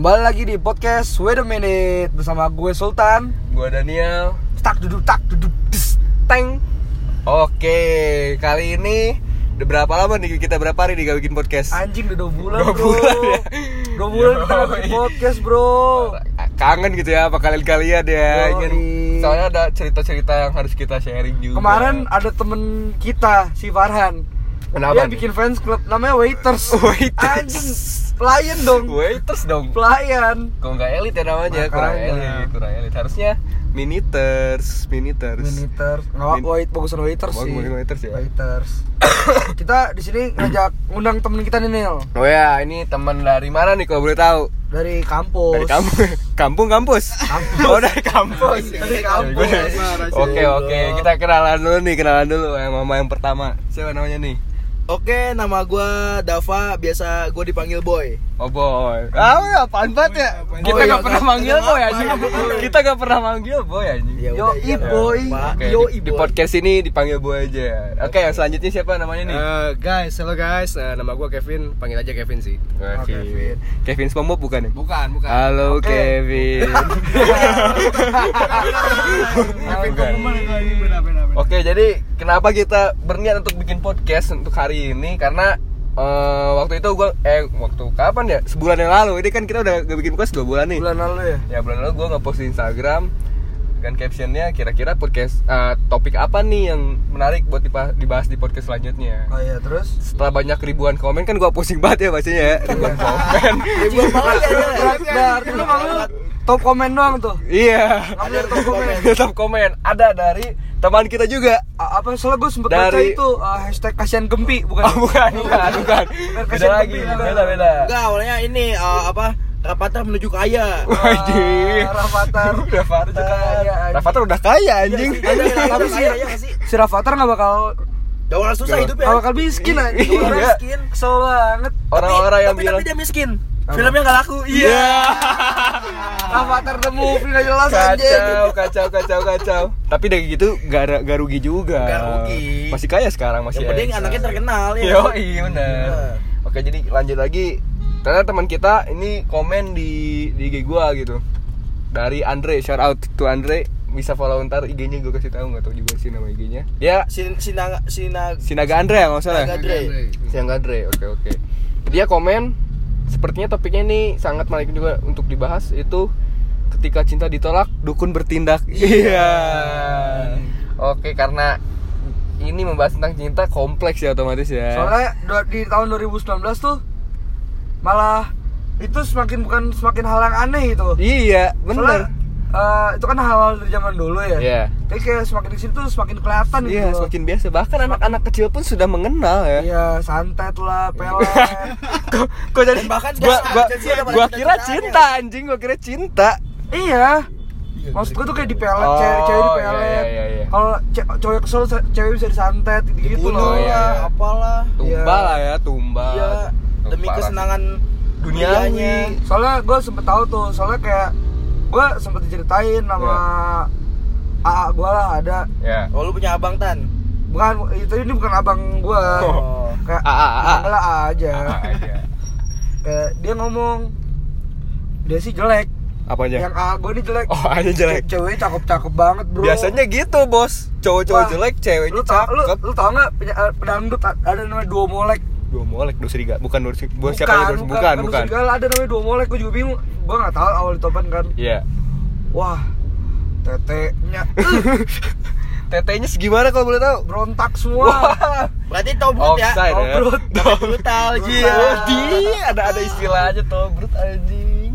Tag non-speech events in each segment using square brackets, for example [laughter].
Kembali lagi di podcast Wait a Minute Bersama gue Sultan Gua Daniel. Tak duduk tak duduk des, Teng Oke, kali ini udah berapa lama nih kita berapa hari nih gak bikin podcast? Anjing udah 2 bulan Dua bro bulan ya? Dua bulan kita bikin podcast bro Kangen gitu ya apa kalian-kalian ya. Ingin soalnya ada cerita-cerita yang harus kita sharing juga. Kemarin ada temen kita si Farhan Kenapa Dia nih? bikin fans club namanya Waiters [laughs] Waiters. Anjing Pelayan dong waiters dong. Pelayan Kok nggak elit ya namanya? Kurang Makanya. elit, kurang elit. Harusnya miniters, miniters. Miniters Nggak, Min- wait, bagusan Waiters Bagus, sih bagus waiters ya? Waiters [coughs] Kita di sini ngajak ngundang temen kita nih Nil Oh ya, ini teman dari mana nih kalau boleh tahu? Dari kampus Dari kampung, [laughs] kampung kampus. Kampus. Oh dari kampus. [laughs] Dari kampus. Oke oke, kita kenalan dulu nih, kenalan dulu yang mama yang pertama. Siapa namanya nih? Oke, nama gua Dava, biasa gua dipanggil Boy. Oh boy. Ah, ya, apaan banget ya? Kita Boy, gak ya, pernah manggil boy anjing. ya? Kita gak pernah manggil boy anjing. Ya Yo, udah, iya, boy. Yo, di, di podcast ini dipanggil boy aja. Oke, yang selanjutnya siapa namanya nih? Eh, guys, hello guys, Eh, nama gue Kevin, panggil aja Kevin sih. Oh, Kevin. Kevin SpongeBob bukan ya? Bukan, bukan. Halo Oke. Kevin. [laughs] Oke, jadi kenapa kita berniat untuk bikin podcast untuk hari ini? Karena eh, waktu itu gua eh waktu kapan ya? Sebulan yang lalu. Ini kan kita udah gak bikin podcast dua bulan nih. Bulan lalu ya Ya bulan lalu gua ngepost di Instagram kan captionnya kira-kira podcast eh, topik apa nih yang menarik buat dibahas di podcast selanjutnya. Oh iya terus Setelah banyak ribuan komen kan gua pusing banget ya bacanya ya. Ribuan komen. [laughs] Ribuan banget ya. ya. Berarti berarti lu ngambil top komen doang tuh Iya. Ngambil top komen [laughs] Top komen ada dari teman kita juga. A- Apa soalnya gue sempet baca Dari- itu uh, hashtag kasihan gempi bukan? Oh bukan, bukan, bukan. Beda kasihan lagi, beda beda. Enggak, awalnya ini eh, apa? Rapatar menuju [laughs] kaya. Wajib. Ah, Rafathar. Rafathar. Udah kaya. Rafathar udah kaya anjing. Tapi kaya ya nggak sih? Si Rafathar gak bakal Gak bakal susah hidupnya. gak bakal miskin anjing Iya. Orang miskin Kesel banget Orang-orang yang tapi, bilang tapi dia miskin. Filmnya gak laku. Iya. [laughs] Rafathar the movie gak jelas anjing Kacau, kacau, kacau, kacau. Tapi dari gitu gak, ada- gak rugi juga. Gak rugi. Masih kaya sekarang masih. Yang penting anaknya terkenal ya. Yo, iya benar. Iya. Oke, jadi lanjut lagi. Ternyata teman kita ini komen di di IG gua gitu. Dari Andre, shout out to Andre. Bisa follow ntar IG-nya gue kasih tahu nggak tahu juga sih nama IG-nya. Dia Sin Sinaga Sinaga Sinaga Andre ya nggak salah. Sinaga Andre. Sinaga Andre, oke oke. Dia komen, sepertinya topiknya ini sangat menarik juga untuk dibahas itu ketika cinta ditolak dukun bertindak. Iya. Oke karena ini membahas tentang cinta kompleks ya otomatis ya. Soalnya di tahun 2019 tuh Malah itu semakin bukan semakin hal yang aneh itu Iya, Soalnya, bener. eh, itu kan hal-hal dari zaman dulu ya. Iya. Tapi kayak semakin ke sini tuh semakin kelihatan gitu. Iya, loh. semakin biasa. Bahkan anak-anak kecil pun sudah mengenal ya. Iya, santet lah, pelet. [laughs] kok, kok jadi Dan bahkan gua, gua, gua cinta-cintaan kira ya. cinta anjing, gua kira cinta. iya. Maksud gue tuh kayak di pelet, Oh, cewek, cewek di iya, pelet. iya, iya, iya. Kalau ce- cowok kesel, ce- cewek bisa disantet gitu, -gitu loh. iya, iya. lah, apalah. Tumba Iya. lah ya, tumba. Iya, demi Parah kesenangan Duniawi. dunianya. Soalnya gue sempet tahu tuh, soalnya kayak gue sempet diceritain sama AA gue lah ada. Ya. Oh, lu punya abang tan? Bukan, itu ini bukan abang gue. Oh. Kayak AA, AA. aja. Apa aja. Kayak dia ngomong dia sih jelek. Apa aja? Yang AA gue ini jelek. Oh, aja jelek. Ce- Ceweknya cakep-cakep banget, Bro. Biasanya gitu, Bos. Cowok-cowok Wah, jelek, ceweknya lu tau, lu, cakep. lu tau gak penya- eh, pedangdut a- ada namanya dua molek Dua molek, dua serigala. Bukan dua serigala. Bukan siapa dua bukan, bukan. bukan. Segala ada namanya dua molek, gue juga bingung Gue gak tahu awal ditopan kan Iya. Wah, tetenya [laughs] Tetenya segimana kalau boleh tahu? berontak semua Wah. Berarti tobrut ya. Offside ya. Tobrut. Brutal Iya. Ji. di ada ada istilahnya tuh, brut anjing.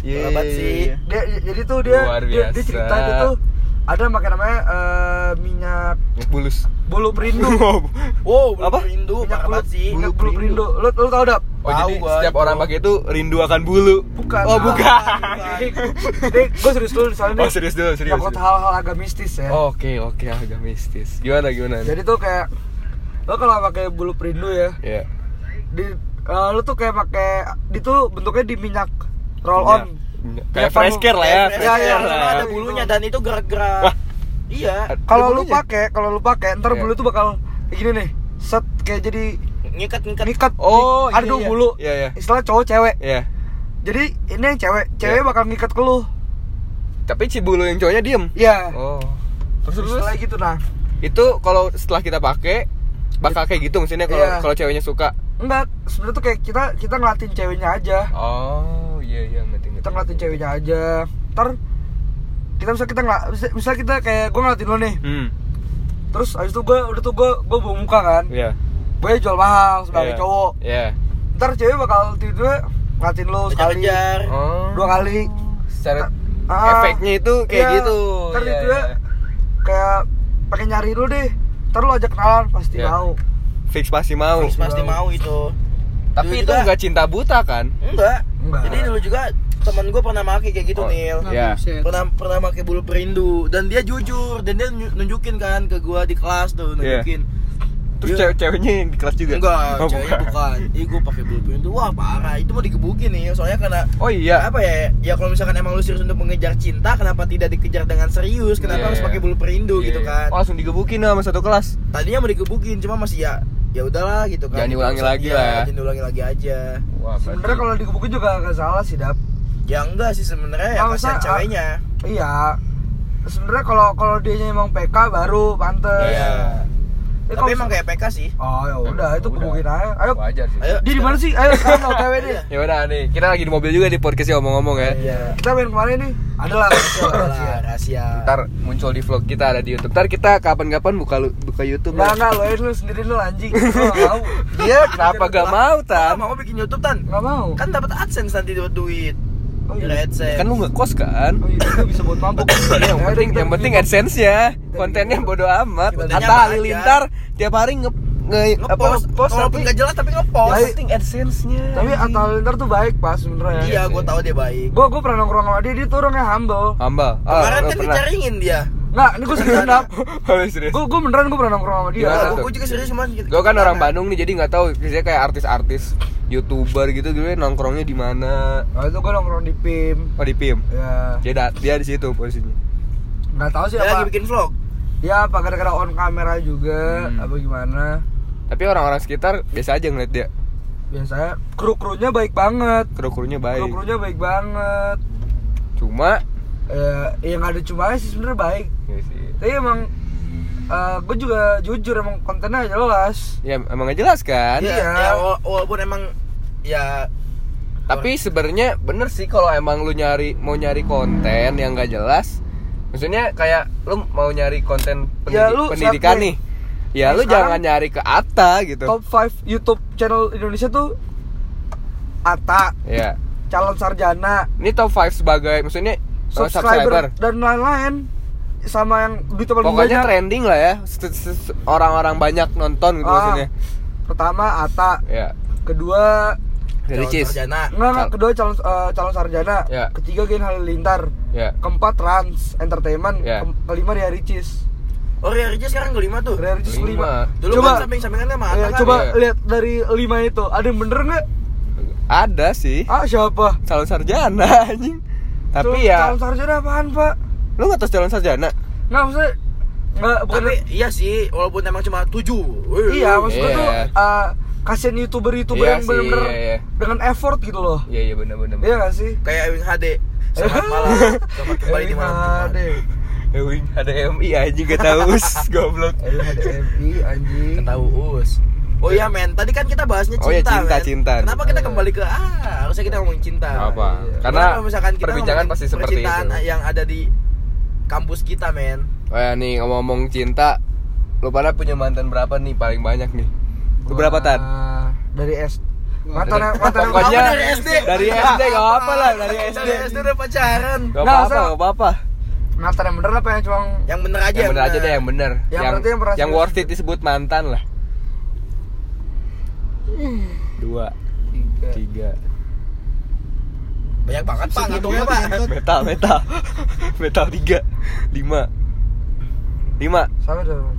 Iya. Sih. dia, Jadi tuh dia, Luar dia, dia biasa. cerita itu tuh Ada pakai namanya eh, minyak Minyak bulus. bulu perindu [laughs] Wow, belum Apa? rindu Minyak bulu, sih. minyak bulu perindu Lu, lu tau dap? Oh Tahu jadi gua setiap orang pakai itu rindu akan bulu. Bukan Oh bukan. Dek, gue serius dulu soalnya Oh serius dulu serius. Takut hal-hal agak mistis ya Oke oke agak mistis. Gimana gimana? Jadi tuh kayak lo kalau pakai bulu perindu ya, ya. di eh, lo tuh kayak pakai itu bentuknya di minyak roll Minyak. on. Kayak fresh care lah ya. Fresh Iya, iya, care, iya. ada bulunya dan itu gerak-gerak. Wah. Iya. Kalau lu pakai, kalau lu pakai, ntar Iya. bulu tuh bakal kayak gini nih, set kayak jadi Ngikat-ngikat. ngikat. Oh, ada iya, dua iya. bulu. Iya, iya. Istilah cowok cewek. Iya. jadi ini yang cewek cewek Iya. bakal ngikat ke lu Tapi cibulu yang cowoknya diem. iya Oh. Terus terus setelah gitu nah itu kalau setelah kita pakai bakal kayak gitu maksudnya kalau Iya. kalau ceweknya suka. enggak sebenarnya tuh kayak kita kita ngelatin ceweknya aja Oh, iya iya ngerti ngerti. kita ngelatin ceweknya aja ntar kita bisa kita nggak bisa, bisa kita kayak gue ngelatin lo nih Hmm. terus abis itu gue udah tuh gue gue bawa muka kan Iya. gue jual mahal sebagai Iya. cowok Iya. ntar cewek bakal tiba-tiba ngelatin lo sekali Kejar-kejar. Oh. dua kali Secara Ah, efeknya itu kayak iya. gitu. ntar Iya, tiba iya. kayak pengen nyari lu deh ntar lu ajak kenalan pasti Iya. mau Fix pasti mau. Fix pasti mau itu. Tapi itu enggak cinta buta kan? Enggak. Enggak. Jadi dulu juga teman gue pernah make kayak gitu Oh, Nil. Iya. Pernah pernah make bulu perindu dan dia jujur dan dia nunju- nunjukin kan ke gua di kelas tuh Iya. nunjukin. Terus Dia- cewek-ceweknya yang di kelas juga? Enggak, Oh, ceweknya bukan. Ih, gue pakai bulu perindu. Wah, parah. Itu mau digebukin nih. Soalnya karena Oh iya. apa ya? Ya kalau misalkan emang lu serius untuk mengejar cinta, kenapa tidak dikejar dengan serius? Kenapa Iya, harus iya. pakai bulu perindu Iya, gitu iya. kan? Oh, langsung digebukin sama satu kelas. Tadinya mau digebukin, cuma masih ya ya udahlah gitu kan. Jangan diulangi Terus, lagi iya, lah ya. Jangan diulangi lagi aja. Wah, sebenarnya kalau digebukin juga gak salah sih dap Ya enggak sih sebenarnya ya kasihan ceweknya. iya sebenarnya kalau kalau dia emang PK baru pantes Iya. Eh, Tapi kalau- emang kayak PK sih. oh ya udah itu gebukin aja ayo wajar sih. Ayo. dia di mana sih ayo sekarang OTW deh. [laughs] Ya udah nih, kita lagi di mobil juga di podcastnya ngomong-ngomong ya. Iya. kita main ke mana nih adalah Lah, rahasia. Ntar muncul di vlog kita ada di YouTube. Ntar kita kapan-kapan buka buka YouTube. Enggak, ya. enggak, lo lu sendiri lu anjing. Gua gak mau. Dia kenapa gak mau tan? mau bikin YouTube tan? Gak mau. Kan dapat AdSense nanti dapat duit. Oh, iya. AdSense. Kan lu ngekos kan? Oh iya, itu bisa buat mabuk. yang [laughs] Ya, penting yang penting bikin AdSense-nya. Kontennya bodo amat. Atta Halilintar tiap hari nge nge apa ngepost, post walaupun tapi nggak jelas tapi ngepost. yang penting AdSense-nya. Tapi Atta Halilintar tuh baik pas sebenernya. Iya, gue tahu dia baik. Gue gue pernah nongkrong sama dia, dia tuh orangnya humble. hamba. Ah, Kemarin kan pernah. dicaringin dia. Nggak, ini gue serius [laughs] serius. Gue gue beneran gue pernah nongkrong sama dia. Iya, gue juga serius cuman. Gue kan orang Bandung nih, jadi nggak tahu. Biasanya kayak artis-artis, youtuber gitu, gue nongkrongnya di mana? Nah, itu gue nongkrong di PIM. Oh di PIM. Ya, Dia da- dia di situ posisinya. nggak tahu sih Dia lagi apa. bikin vlog. Ya apa gara-gara on kamera juga, Hmm. apa gimana? Tapi orang-orang sekitar biasa aja ngeliat dia. Biasanya kru-krunya baik banget. Kru-krunya baik. Kru-krunya baik banget. Cuma Ya, yang ada cuma sih sebenarnya baik. ya sih. Tapi emang gue juga jujur emang kontennya jelas. Ya emang gak jelas kan? Iya, ya, wala- walaupun emang ya Tapi sebenarnya bener sih kalau emang lu nyari mau nyari konten yang gak jelas. Maksudnya kayak lu mau nyari konten Ya, pendidi- lu pendidikan nih. Ya Nih, lu jangan nyari ke Atta gitu. Top 5 YouTube channel Indonesia tuh Ata, Ya. calon sarjana, Ini top 5 sebagai maksudnya uh, subscriber, dan lain-lain sama yang duit paling Pokoknya banyak. trending lah ya. Orang-orang banyak nonton gitu Ah. maksudnya. Pertama Ata, Ya. kedua Dari calon Cis. sarjana. enggak, enggak, Cal- kedua calon eh, calon sarjana, Ya. ketiga Gen Halilintar, Ya. keempat Rans Entertainment, Ya. ke- kelima Ria Ricis. Oh, Ria Ricis sekarang kelima tuh. Ria Ricis kelima. Lima. Dulu Coba kan samping-sampingannya sama Ya, kan. coba Iya. lihat dari lima itu, ada yang bener nggak? Ada sih. Ah siapa? Calon sarjana [laughs] anjing. Tapi Calon- ya calon sarjana apaan pak? Lu nggak tahu calon sarjana? Nggak maksudnya nggak bukan Tapi iya sih, walaupun emang cuma tujuh. Wih, iya maksud gue Iya. tuh uh, kasihan youtuber youtuber Iya yang sih, bener-bener iya, iya. dengan effort gitu loh. Iya iya benar benar. Iya nggak sih? Kayak Ewing HD. Selamat [laughs] malam. Selamat kembali di malam. Ada. Ewing ada MI anjing gak tahu us [laughs] goblok. Ada MI anjing. Ketahu us. Oh iya men, tadi kan kita bahasnya cinta Oh iya, cinta, men. cinta. Kenapa kita kembali ke ah harusnya kita ngomongin cinta. Apa? iya. Karena kalau misalkan kita perbincangan pasti seperti percintaan itu. yang ada di kampus kita men. Oh ya nih ngomong-ngomong cinta, lu pada punya mantan berapa nih paling banyak nih? Lu berapa tan? Dari S. Mantan mantan Pokoknya dari SD? Dari SD gak apa lah dari SD. Dari SD udah pacaran. Gak Nggak, apa-apa, usah. gak apa-apa. mantan yang bener apa yang cuma Yang bener aja. Yang bener aja deh, yang bener. Yang Yang yang yang worth it disebut mantan lah. Dua, tiga. tiga. Banyak banget pak ngitungnya pak. Metal, metal, metal tiga, lima, lima. Sama dong.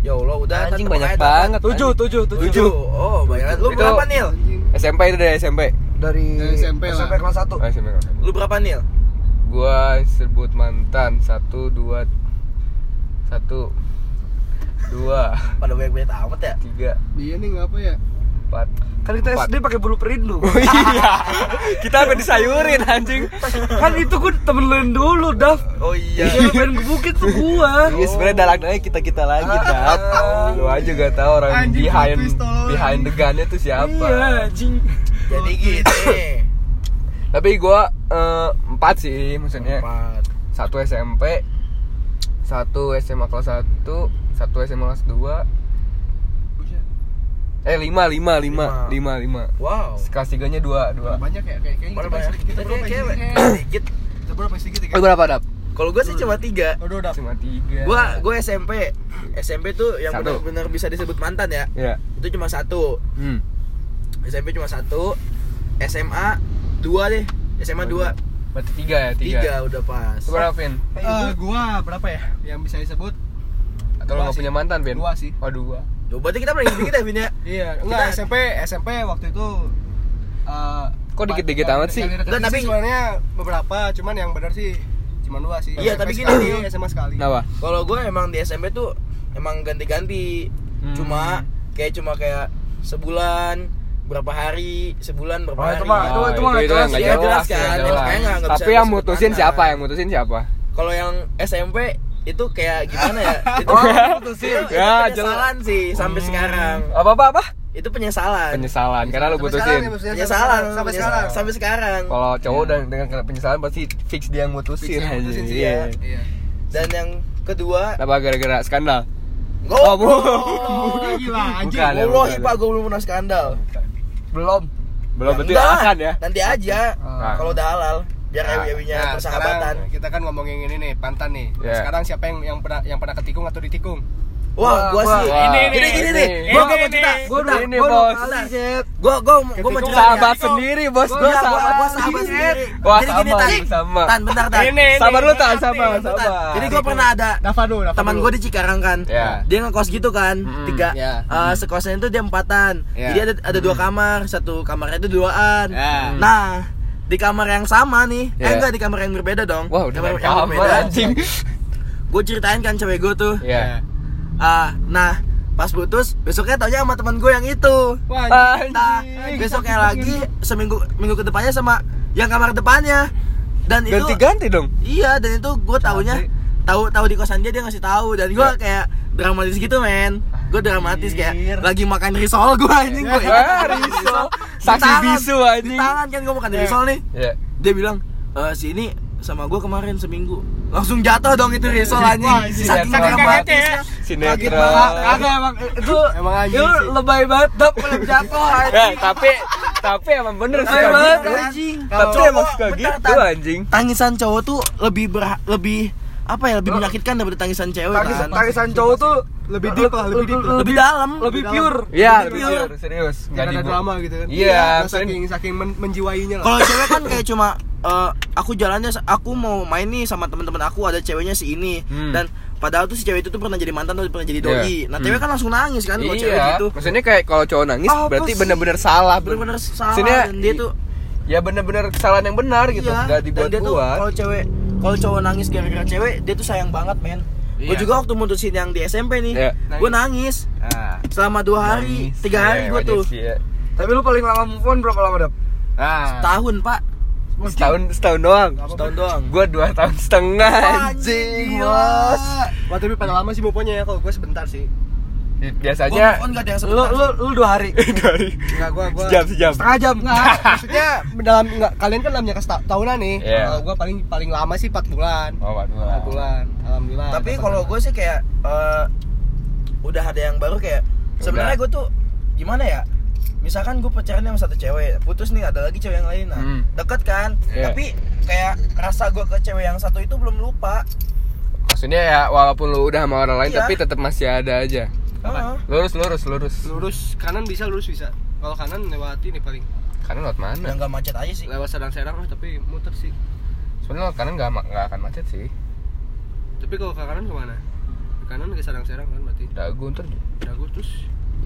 Ya Allah udah. Anjing banyak banget. Tujuh, tujuh, tujuh. Tujuh. Oh banyak banget. Lu berapa Nil? SMP itu dari SMP. Dari, Dari SMP lah. kelas satu. Oh, SMP. Lu berapa Nil? Gua sebut mantan satu dua satu dua Pada banyak banyak amat ya. tiga Dia nih ngapa ya? Empat Kan kita Empat. SD pakai bulu perindu. [laughs] Oh iya. Kita sampai disayurin anjing. kan itu gue temen lu dulu, Daf. Oh iya. Yang pengen gebukin tuh gua. [laughs] Iya sebenarnya dalang-dalangnya kita-kita lagi, Dap. Lu aja gak tahu orang Anjing, behind behind the gun tuh siapa. Iya, anjing. Jadi gitu. Tapi gua eh, empat sih maksudnya. Empat. Satu SMP, satu SMA kelas 1, satu SMA kelas 2. Eh lima, lima, lima, lima, lima. Wow. Kelas tiganya dua, dua. Banyak ya kayak. Kita Kita berapa kayak sedikit? sedikit. Kita berapa sedikit ya? Berapa dap? Kalau gue sih cuma tiga. Aduh, udah. Cuma tiga. Gua gue SMP. SMP tuh yang benar-benar bisa disebut mantan ya. Ya. Itu cuma satu. Hmm. SMP cuma satu. SMA dua deh. SMA dua. Berarti tiga ya, tiga. Tiga udah pas. Berapa, Vin? Eh, gua berapa ya? Yang bisa disebut Atau Dua gak punya mantan, Vin? Dua sih. Oh, dua. Tuh, berarti kita paling dikit ya Vin ya? Iya, enggak Kita- SMP SMP waktu itu eh Kok dikit-dikit amat sih? Enggak, tapi- sebenarnya beberapa, cuman yang benar sih cuma dua sih. Iya, SMP tapi gini sekali. SMA sekali. Kenapa? Kalau gue emang di SMP tuh emang ganti-ganti. Hmm. Cuma kayak cuma kayak sebulan berapa hari, sebulan berapa Oh, hari. itu mah- itu- Oh, itu mah nggak yang jelas nggak ya, jelas kan. nggak Makanya nggak- nggak bisa Tapi yang disebut mutusin mantan. siapa? Yang mutusin siapa? Kalau yang SMP itu kayak gimana ya? [laughs] Itu Oh, mutusin. mutusin. Itu, Ya, penyesalan sih sampai Hmm. sekarang. Apa apa apa? Itu penyesalan. Penyesalan karena lu putusin. sekarang ya, Penyesalan sampai sekarang. Sampai sekarang. Kalau cowok dan dengan kena penyesalan pasti fix dia yang mutusin Fix yang aja. mutusin sih, Iya. Iya. Dan yang kedua, Kenapa gara-gara skandal? oh, bu- Gila, anjing. Bukan ya, Wallahi. Pak, gue belum pernah skandal. Belum. Belum Ya, berarti enggak. akan ya. Nanti aja. Ah. Kalau udah halal, biar Nah, ewi-ewinya Nah, persahabatan. sekarang kita kan ngomongin ini nih, pantan nih. Nah, Iya. Sekarang siapa yang yang pernah yang pernah ketikung atau ditikung? Wah, gua Wah, sih. wah. Ini Ini gini nih, gini ini nih. Gua gua mau cerita. Gua udah Ini, Gua bos. gua gua gua mau cerita. Sahabat sendiri, bos. Gua Gua gua sahabat. gua sahabat sendiri. Wah, Jadi gini tan. sama. Tan, bentar tan. Ini, Sabar lu tak, ini, sabar. Tan. sabar. Jadi gua pernah ada teman gue di Cikarang kan Ya. dia ngekos gitu kan tiga Ya. eh, sekosnya itu dia empatan Ya. jadi ada ada dua kamar satu kamarnya itu duaan Ya. nah di kamar yang sama nih eh Ya. enggak di kamar yang berbeda dong udah kamar main kamar anjing. gue ceritain kan cewek gue tuh Iya. ah nah pas putus besoknya taunya sama teman gue yang itu Wah, Anjing. nah besoknya lagi seminggu minggu ke depannya sama yang kamar depannya dan itu Ganti-ganti dong. Iya dan itu gue taunya tahu tahu di kosan dia dia ngasih tahu dan gue Ya. kayak dramatis gitu men gue dramatis kayak lagi makan risol gue anjing gue [laughs] Ah, risol. Saksi bisu, di anjing. tangan kan gue makan Ya. risol nih Iya. dia bilang e, si ini sama gue kemarin seminggu langsung jatuh dong itu risol anjing saking Saking dramatisnya Sinetron. Kagak emang itu Emang anjing itu lebay banget dap kalau [laughs] jatuh Ya, anjing. tapi tapi emang bener sih banget anjing. Tapi emang suka gitu anjing. tangisan cowok tuh lebih lebih apa ya lebih menyakitkan daripada tangisan cewek Tangisan kan tangisan cowok tuh Lebih deep lah, lebih deep lah. lebih dalam lebih pure. Iya, Lebih lebih pure. pure, serius. Nggak ada dibu- drama gitu kan. Iya, maksudnya- saking saking men- menjiwainya lah. Kalau cewek kan kayak cuma eh, aku jalannya aku mau main nih sama teman-teman aku ada ceweknya si ini Hmm. dan padahal tuh si cewek itu tuh pernah jadi mantan atau pernah jadi Iya. doi. Nah, cewek Hmm. kan langsung nangis kan kalau cewek Iya, gitu. maksudnya kayak kalau cowok nangis Apa berarti sih? bener-bener salah. Bener-bener salah Maksudnya, dan dia tuh ya bener-bener kesalahan yang benar gitu, iya, nggak dan dia tuh dibuat-buat. kalau cewek kalau cowok nangis gara-gara cewek dia tuh sayang banget men. Gue Iya. juga waktu mutusin yang di SMP nih, Iya. gue nangis Ah, selama dua hari, nangis. tiga hari Iya, gue wajar tuh sih, ya. Tapi lu paling lama move on berapa lama dap? Ah, tahun pak, setahun setahun doang. setahun doang. Gua dua tahun setengah anjing, bos. Wah, tapi pada lama sih mupanya ya kalau gue sebentar sih. Biasanya Gua move on gak ada yang Lu lu lu dua hari. [laughs] dari Enggak gua gua sejam sejam. Setengah jam. Enggak, [laughs] maksudnya dalam enggak kalian kan dalamnya seta- tahunan nih. Iya. Kalau gua paling paling lama sih 4 bulan. Oh, 4 bulan. Alhamdulillah. tapi kalau gue sih kayak eh, udah ada yang baru kayak sebenarnya gue tuh gimana ya misalkan gue pacaran sama satu cewek putus nih ada lagi cewek yang lain nah Hmm. deket kan Iya. tapi kayak rasa gue ke cewek yang satu itu belum lupa Maksudnya ya walaupun lu udah sama orang lain Iya. tapi tetap masih ada aja. Heeh. Lurus lurus lurus. lurus kanan bisa lurus bisa. Kalau kanan lewati nih paling. Kanan lewat mana? yang gak macet aja sih Lewat sedang-sedang lah tapi muter sih. Sebenarnya lewat kanan nggak nggak akan macet sih. Tapi kalau ke kanan ke mana? Ke kanan ke sedang-sedang kan berarti. Dagu ntar. Dagu terus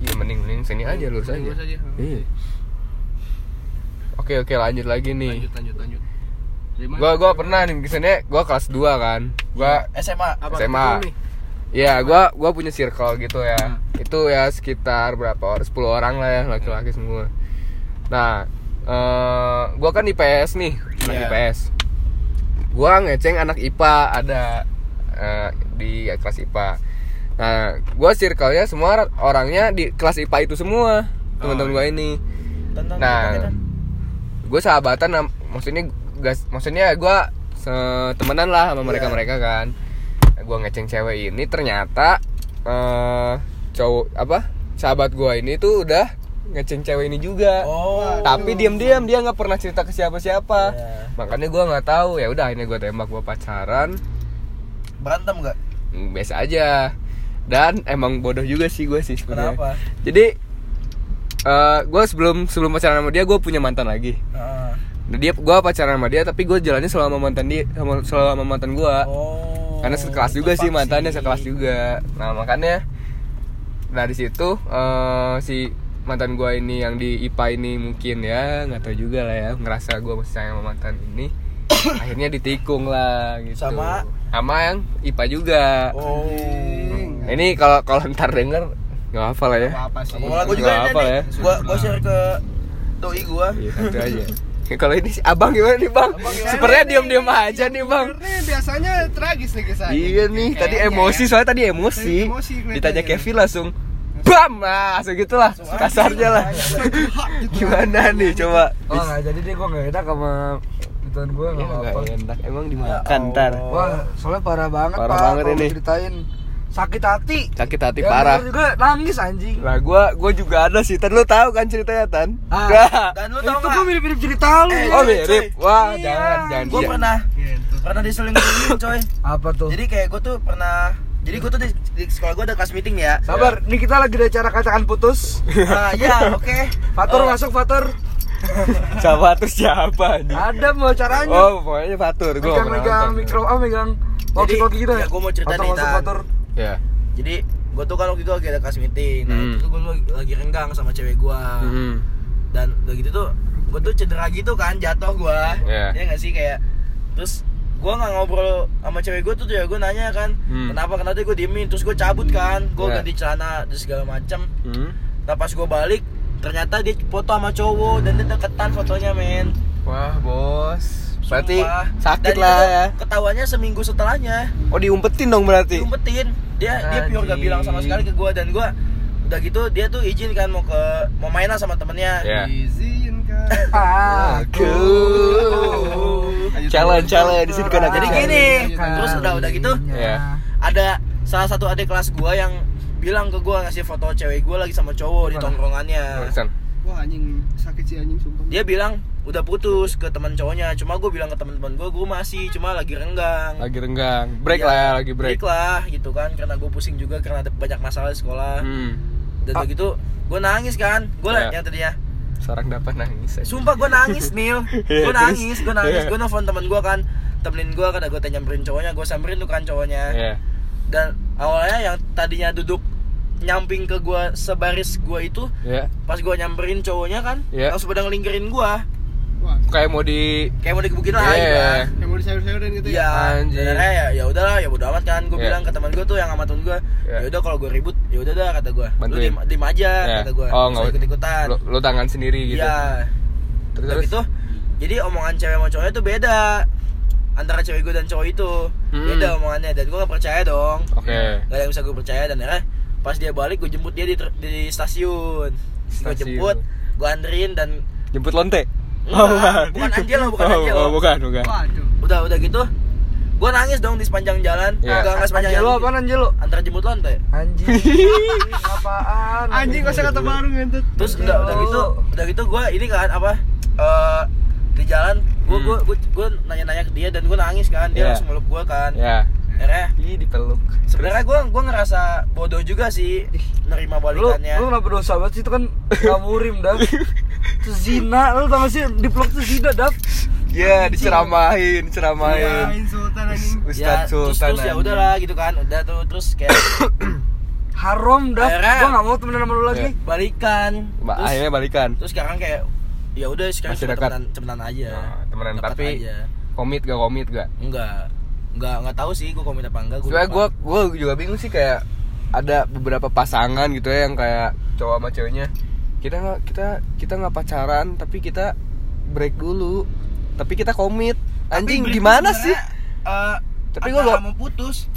Iya mending mending sini aja lurus Mending aja. lurus aja. Iya. Oke oke lanjut lagi nih. Lanjut lanjut lanjut. Dari mana? Gua gua pernah nih ke sini gua kelas 2 kan. Gua SMA Apa SMA. Ketemu nih? ya gua gua punya circle gitu ya. Hmm. Itu ya sekitar berapa orang? 10 orang lah ya laki-laki semua. Nah, eh gua kan IPS nih, anak Iya. IPS. Gua ngeceng anak IPA ada eh, di kelas IPA. Nah, gua circle-nya semua orangnya di kelas IPA itu semua, teman-teman gua ini. Tentang Nah, gue sahabatan maksudnya gas maksudnya gue temenan lah sama mereka mereka kan gue ngeceng cewek ini ternyata eh cowok apa sahabat gue ini tuh udah ngeceng cewek ini juga Oh. tapi diam-diam dia nggak pernah cerita ke siapa-siapa Iya. makanya gue nggak tahu ya udah akhirnya gue tembak gue pacaran berantem nggak? Biasa aja dan emang bodoh juga sih gue sih sebenarnya Kenapa? jadi gue sebelum sebelum pacaran sama dia gue punya mantan lagi. Nah, dia gue pacaran sama dia tapi gue jalannya selalu sama mantan dia sama sama mantan gue Oh. Karena sekelas juga sih mantannya sekelas juga nah makanya nah di situ eh, si mantan gue ini yang di IPA ini mungkin ya nggak tahu juga lah ya ngerasa gue masih sayang sama mantan ini [coughs] akhirnya ditikung lah gitu Sama? sama yang IPA juga Oh. Nah, ini kalau kalau ntar denger nggak apa lah ya apa sih Nggak juga apa ini ya. Gua gua share ke doi gua. Iya, satu [laughs] aja. Kalau ini si abang gimana nih bang? Abang Sepertinya diam-diam aja nih bang. Ini biasanya tragis nih kisahnya Iya nih, tadi emosi ya. soalnya tadi emosi. Tadi emosi. Ditanya Kevin langsung, bam, nah, langsung gitulah, kasarnya lah. [laughs] Gimana nih, coba? Oh nggak jadi deh gue nggak enak sama gituan gue Ya nggak nggak apa-apa. enak, emang Ya dimakan ntar. Allah. Wah soalnya parah banget Parah Pak, banget ini. Ceritain sakit hati. Sakit hati Yang parah. juga nangis anjing. Lah gua gua juga ada sih. Tan lu tahu kan ceritanya Tan? Ah. Nggak. Dan lu Itu tau gue nggak? mirip-mirip cerita lu. Eh, Oh mirip. coy. Wah, Iya. jangan jangan. Gua dia. pernah Gitu. pernah diselingkuhin coy. Apa tuh? Jadi kayak gua tuh pernah jadi gua tuh di, di sekolah gua ada kelas meeting ya. Sabar, nih kita lagi ada acara katakan putus. Nah, ya, oke. Fatur Eh, masuk Fatur. [laughs] Siapa terus siapa nih? Ada mau caranya. Oh, pokoknya Fatur. Gua Megang-megang nonton. mikro, ah megang Jadi, gitu ya, gua mau cerita Fatur nih, masuk. Fatur. Ya. Jadi gua tuh kan waktu itu lagi ada kelas meeting. Nah, Hmm. itu tuh gua lagi, lagi renggang sama cewek gua. Hmm. Dan udah gitu tuh gua tuh cedera gitu kan, jatuh gua. Iya. Ya nggak sih kayak terus gua nggak ngobrol sama cewek gua tuh ya gua nanya kan Hmm. kenapa kenapa gue diemin terus gue cabut kan gue Iya. ganti celana dan segala macam Hmm. nah pas gue balik ternyata dia foto sama cowok dan dia deketan fotonya men Wah, bos. Berarti Sumpah. sakit Dan itu lah ya. Ketahuannya seminggu setelahnya. Oh, diumpetin dong berarti. Diumpetin. Dia dia pure gak bilang sama sekali ke gua dan gua udah gitu dia tuh izin kan mau ke mau main lah sama temennya. Ya. Izinkan Aku. Challenge, challenge di sini kan Jadi gini, terus udah udah gitu Ya. ada salah satu adik kelas gua yang bilang ke gua ngasih foto cewek gua lagi sama cowok di tongkrongannya. Wah anjing sakit sih anjing sumpah Dia bilang udah putus ke teman cowoknya. Cuma gua bilang ke teman-teman gua gua masih cuma lagi renggang. Lagi renggang. Break Iya, lah ya, lagi break. lah gitu kan karena gue pusing juga karena ada banyak masalah di sekolah Hmm. dan Ah. begitu gue nangis kan gue Iya. yang tadinya Seorang dapat nangis. aja. sumpah gue nangis [laughs] Nil Iya, gue nangis gue nangis Iya. gue nelfon temen gue kan temenin gue kata gue nyamperin cowoknya gue samperin tuh kan cowoknya Iya. dan awalnya yang tadinya duduk nyamping ke gue sebaris gue itu Ya. pas gue nyamperin cowoknya kan Iya. langsung pada ngelingkirin gue Wah Kayak mau di kayak mau digebukin lah Iya. gitu kan yang mau disayur-sayurin gitu Iya, Anjing. dan akhirnya ya ya udahlah ya bodo amat kan. Gue Iya. bilang ke teman gue tuh yang sama temen gue, Iya. ya udah kalau gue ribut, ya udah dah kata gue. Lu diem, diem aja Ya. kata gue. Oh, nggak ikut ikutan. Lu, lu tangan sendiri gitu. Iya. Terus, Udah terus. gitu. Jadi omongan cewek sama cowoknya tuh beda antara cewek gue dan cowok itu. Hmm. Beda omongannya dan gue gak percaya dong. Oke. Gak ada yang bisa gue percaya dan akhirnya pas dia balik gue jemput dia di, di stasiun. Gue Stasiun. jemput, gue anterin dan Jemput lonte. Enggak, bukan anjir loh, bukan oh, anjir oh, bukan, bukan. Waduh udah udah gitu gue nangis dong di sepanjang jalan Iya. Enggak, enggak sepanjang jalan apaan Anjelo? antara jemput lonte Anjing. [laughs] Apaan? Anjing kok kata baru ngentut terus udah udah gitu udah gitu gue ini kan apa eh di jalan gue Hmm. gue gue gue nanya-nanya ke dia dan gue nangis kan dia Iya. langsung meluk gue kan Ya. akhirnya Ih, dipeluk. sebenarnya gue gue ngerasa bodoh juga sih nerima Lu, balikannya lu kenapa dosa banget sih itu kan [laughs] kamurim dah. Zina, lu tau gak sih dipeluk tuh zina dah. Iya, diceramahin, diceramahin. Sultan anjing ya Ustaz Sultan. terus ya anjing. udahlah gitu kan udah tuh terus kayak [coughs] Haram dah. Gua gak mau temenan sama lu lagi. Iya. balikan Ba- terus akhirnya balikan. terus sekarang kayak ya udah sekarang Masih cuma dekat. temenan temenan aja Nah, temenan Dekat tapi aja. komit gak komit gak? enggak enggak enggak tahu sih gue komit apa enggak gue Sebenernya gue gue juga bingung sih kayak ada beberapa pasangan gitu ya yang kayak cowok sama ceweknya kita nggak kita kita nggak pacaran tapi kita break dulu. Tapi kita komit anjing gimana sih? eh, Tapi gua nggak- mau putus.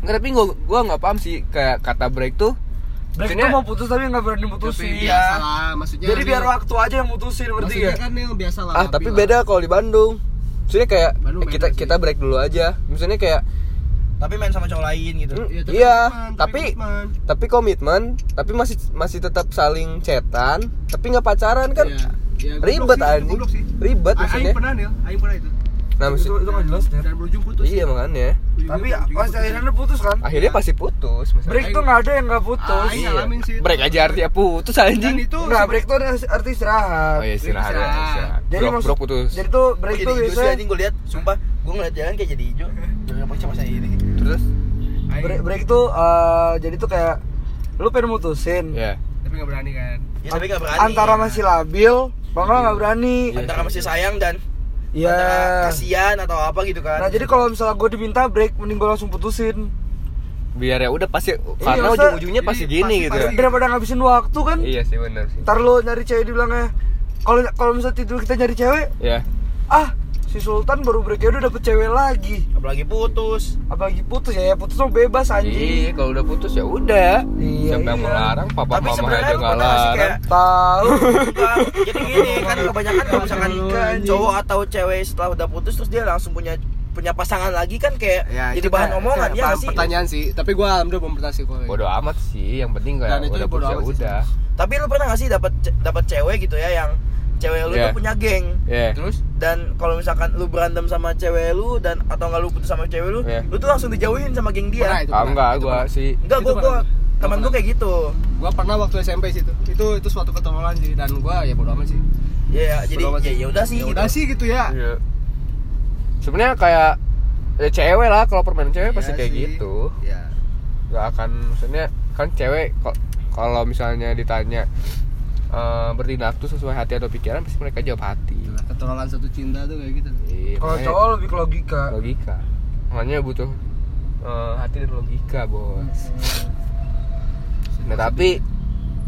Nggak tapi gua gua nggak paham sih kayak kata break tuh. Break maksudnya- itu mau putus tapi nggak berani Tapi mutusin Iya. biasa lah, maksudnya jadi biar waktu aja yang mutusin ngerti maksudnya gak? kan yang biasa lah. ah tapi beda kalau di Bandung. Maksudnya kayak Bandung kita kita break dulu aja. Maksudnya kayak tapi main sama cowok lain gitu Hmm, Iya, tapi iya komitmen, tapi komitmen. tapi komitmen tapi masih masih tetap saling chatan tapi nggak pacaran kan Iya. Iya, goblok ribet sih, anjing sih. ribet A- Aing maksudnya pernah nih, Aing pernah itu. nah itu maksud itu nggak jelas ya Dan berujung putus. iya makanya tapi pas akhirnya putus kan akhirnya pasti putus misalnya. break tuh nggak ada yang nggak putus Aing ngalamin sih. itu. break aja artinya putus Dan anjing itu nggak break tuh arti istirahat oh iya istirahat ya Istirahat. istirahat. jadi maksud putus jadi tuh Break tuh sih biasanya anjing gue lihat sumpah gue ngeliat jalan kayak jadi hijau [laughs] apa sih masa ini terus break, break tuh eh, jadi tuh kayak lu pengen mutusin ya Tapi nggak berani kan. ya tapi gak berani antara masih labil kalau nggak berani Iya. antara masih sayang dan Iya. kasihan atau apa gitu kan Nah jadi kalau misalnya gue diminta break, mending gue langsung putusin. biar ya udah pasti karena masa- ujung-ujungnya pasti gini pasti- gitu pasti- ya Daripada ngabisin waktu kan. iya sih benar sih Ntar lo nyari cewek dibilangnya, kalau kalau misalnya tidur kita nyari cewek, ya ah si Sultan baru break ya udah dapet cewek lagi. apalagi putus Apalagi putus ya, ya putus mau bebas iya anjing. kalau udah putus ya udah Iya, siapa yang iya. melarang papa tapi mama aja nggak larang kayak Tahu. Jadi gini kan [laughs] kebanyakan kalau misalkan Kan, cowok atau cewek setelah udah putus terus dia langsung punya punya pasangan lagi kan kayak Ya, jadi bahan kayak- omongan kayak ya nggak sih Pertanyaan sih, tapi gua alhamdulillah belum pernah sih kok. bodoh amat sih yang penting kayak udah bodo putus ya udah tapi lu pernah nggak sih dapat dapat cewek gitu ya yang cewek lu Iya. tuh punya geng ya Terus dan kalau misalkan lu berantem sama cewek lu dan atau nggak lu putus sama cewek lu Iya. lu tuh langsung dijauhin sama geng dia Pernah itu. ah enggak gua pernah. sih enggak gua gua teman gua kayak gitu gua pernah waktu SMP sih itu. Itu itu suatu ketololan sih dan gua ya bodo amat sih. ya jadi Bodo amat ya ya udah sih Ya gitu udah sih gitu ya. Iya. Sebenarnya kayak ya cewek lah kalau permainan cewek pasti Iya kayak sih. gitu. Ya. Gak akan maksudnya kan cewek kok kalau misalnya ditanya eh, bertindak tuh sesuai hati atau pikiran pasti mereka jawab hati. Ketololan satu cinta tuh kayak gitu. Iya, Kalau cowok lebih ke logika. logika. Makanya butuh eh, hati dan logika, Bos. Nah, tapi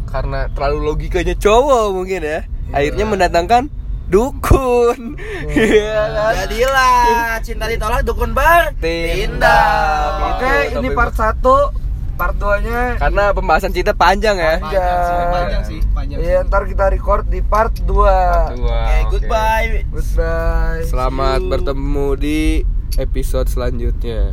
karena terlalu logikanya cowok mungkin ya, akhirnya mendatangkan dukun. [laughs] Iya kan? jadilah cinta ditolak dukun bar Tindak. Oke, Gitu, ini part 1 Part 2 nya Karena pembahasan cinta panjang ya. Panjang sih, panjang sih, panjang. Iya ntar kita record di part 2 Dua, oke oke. goodbye Goodbye Selamat See you. bertemu di episode selanjutnya.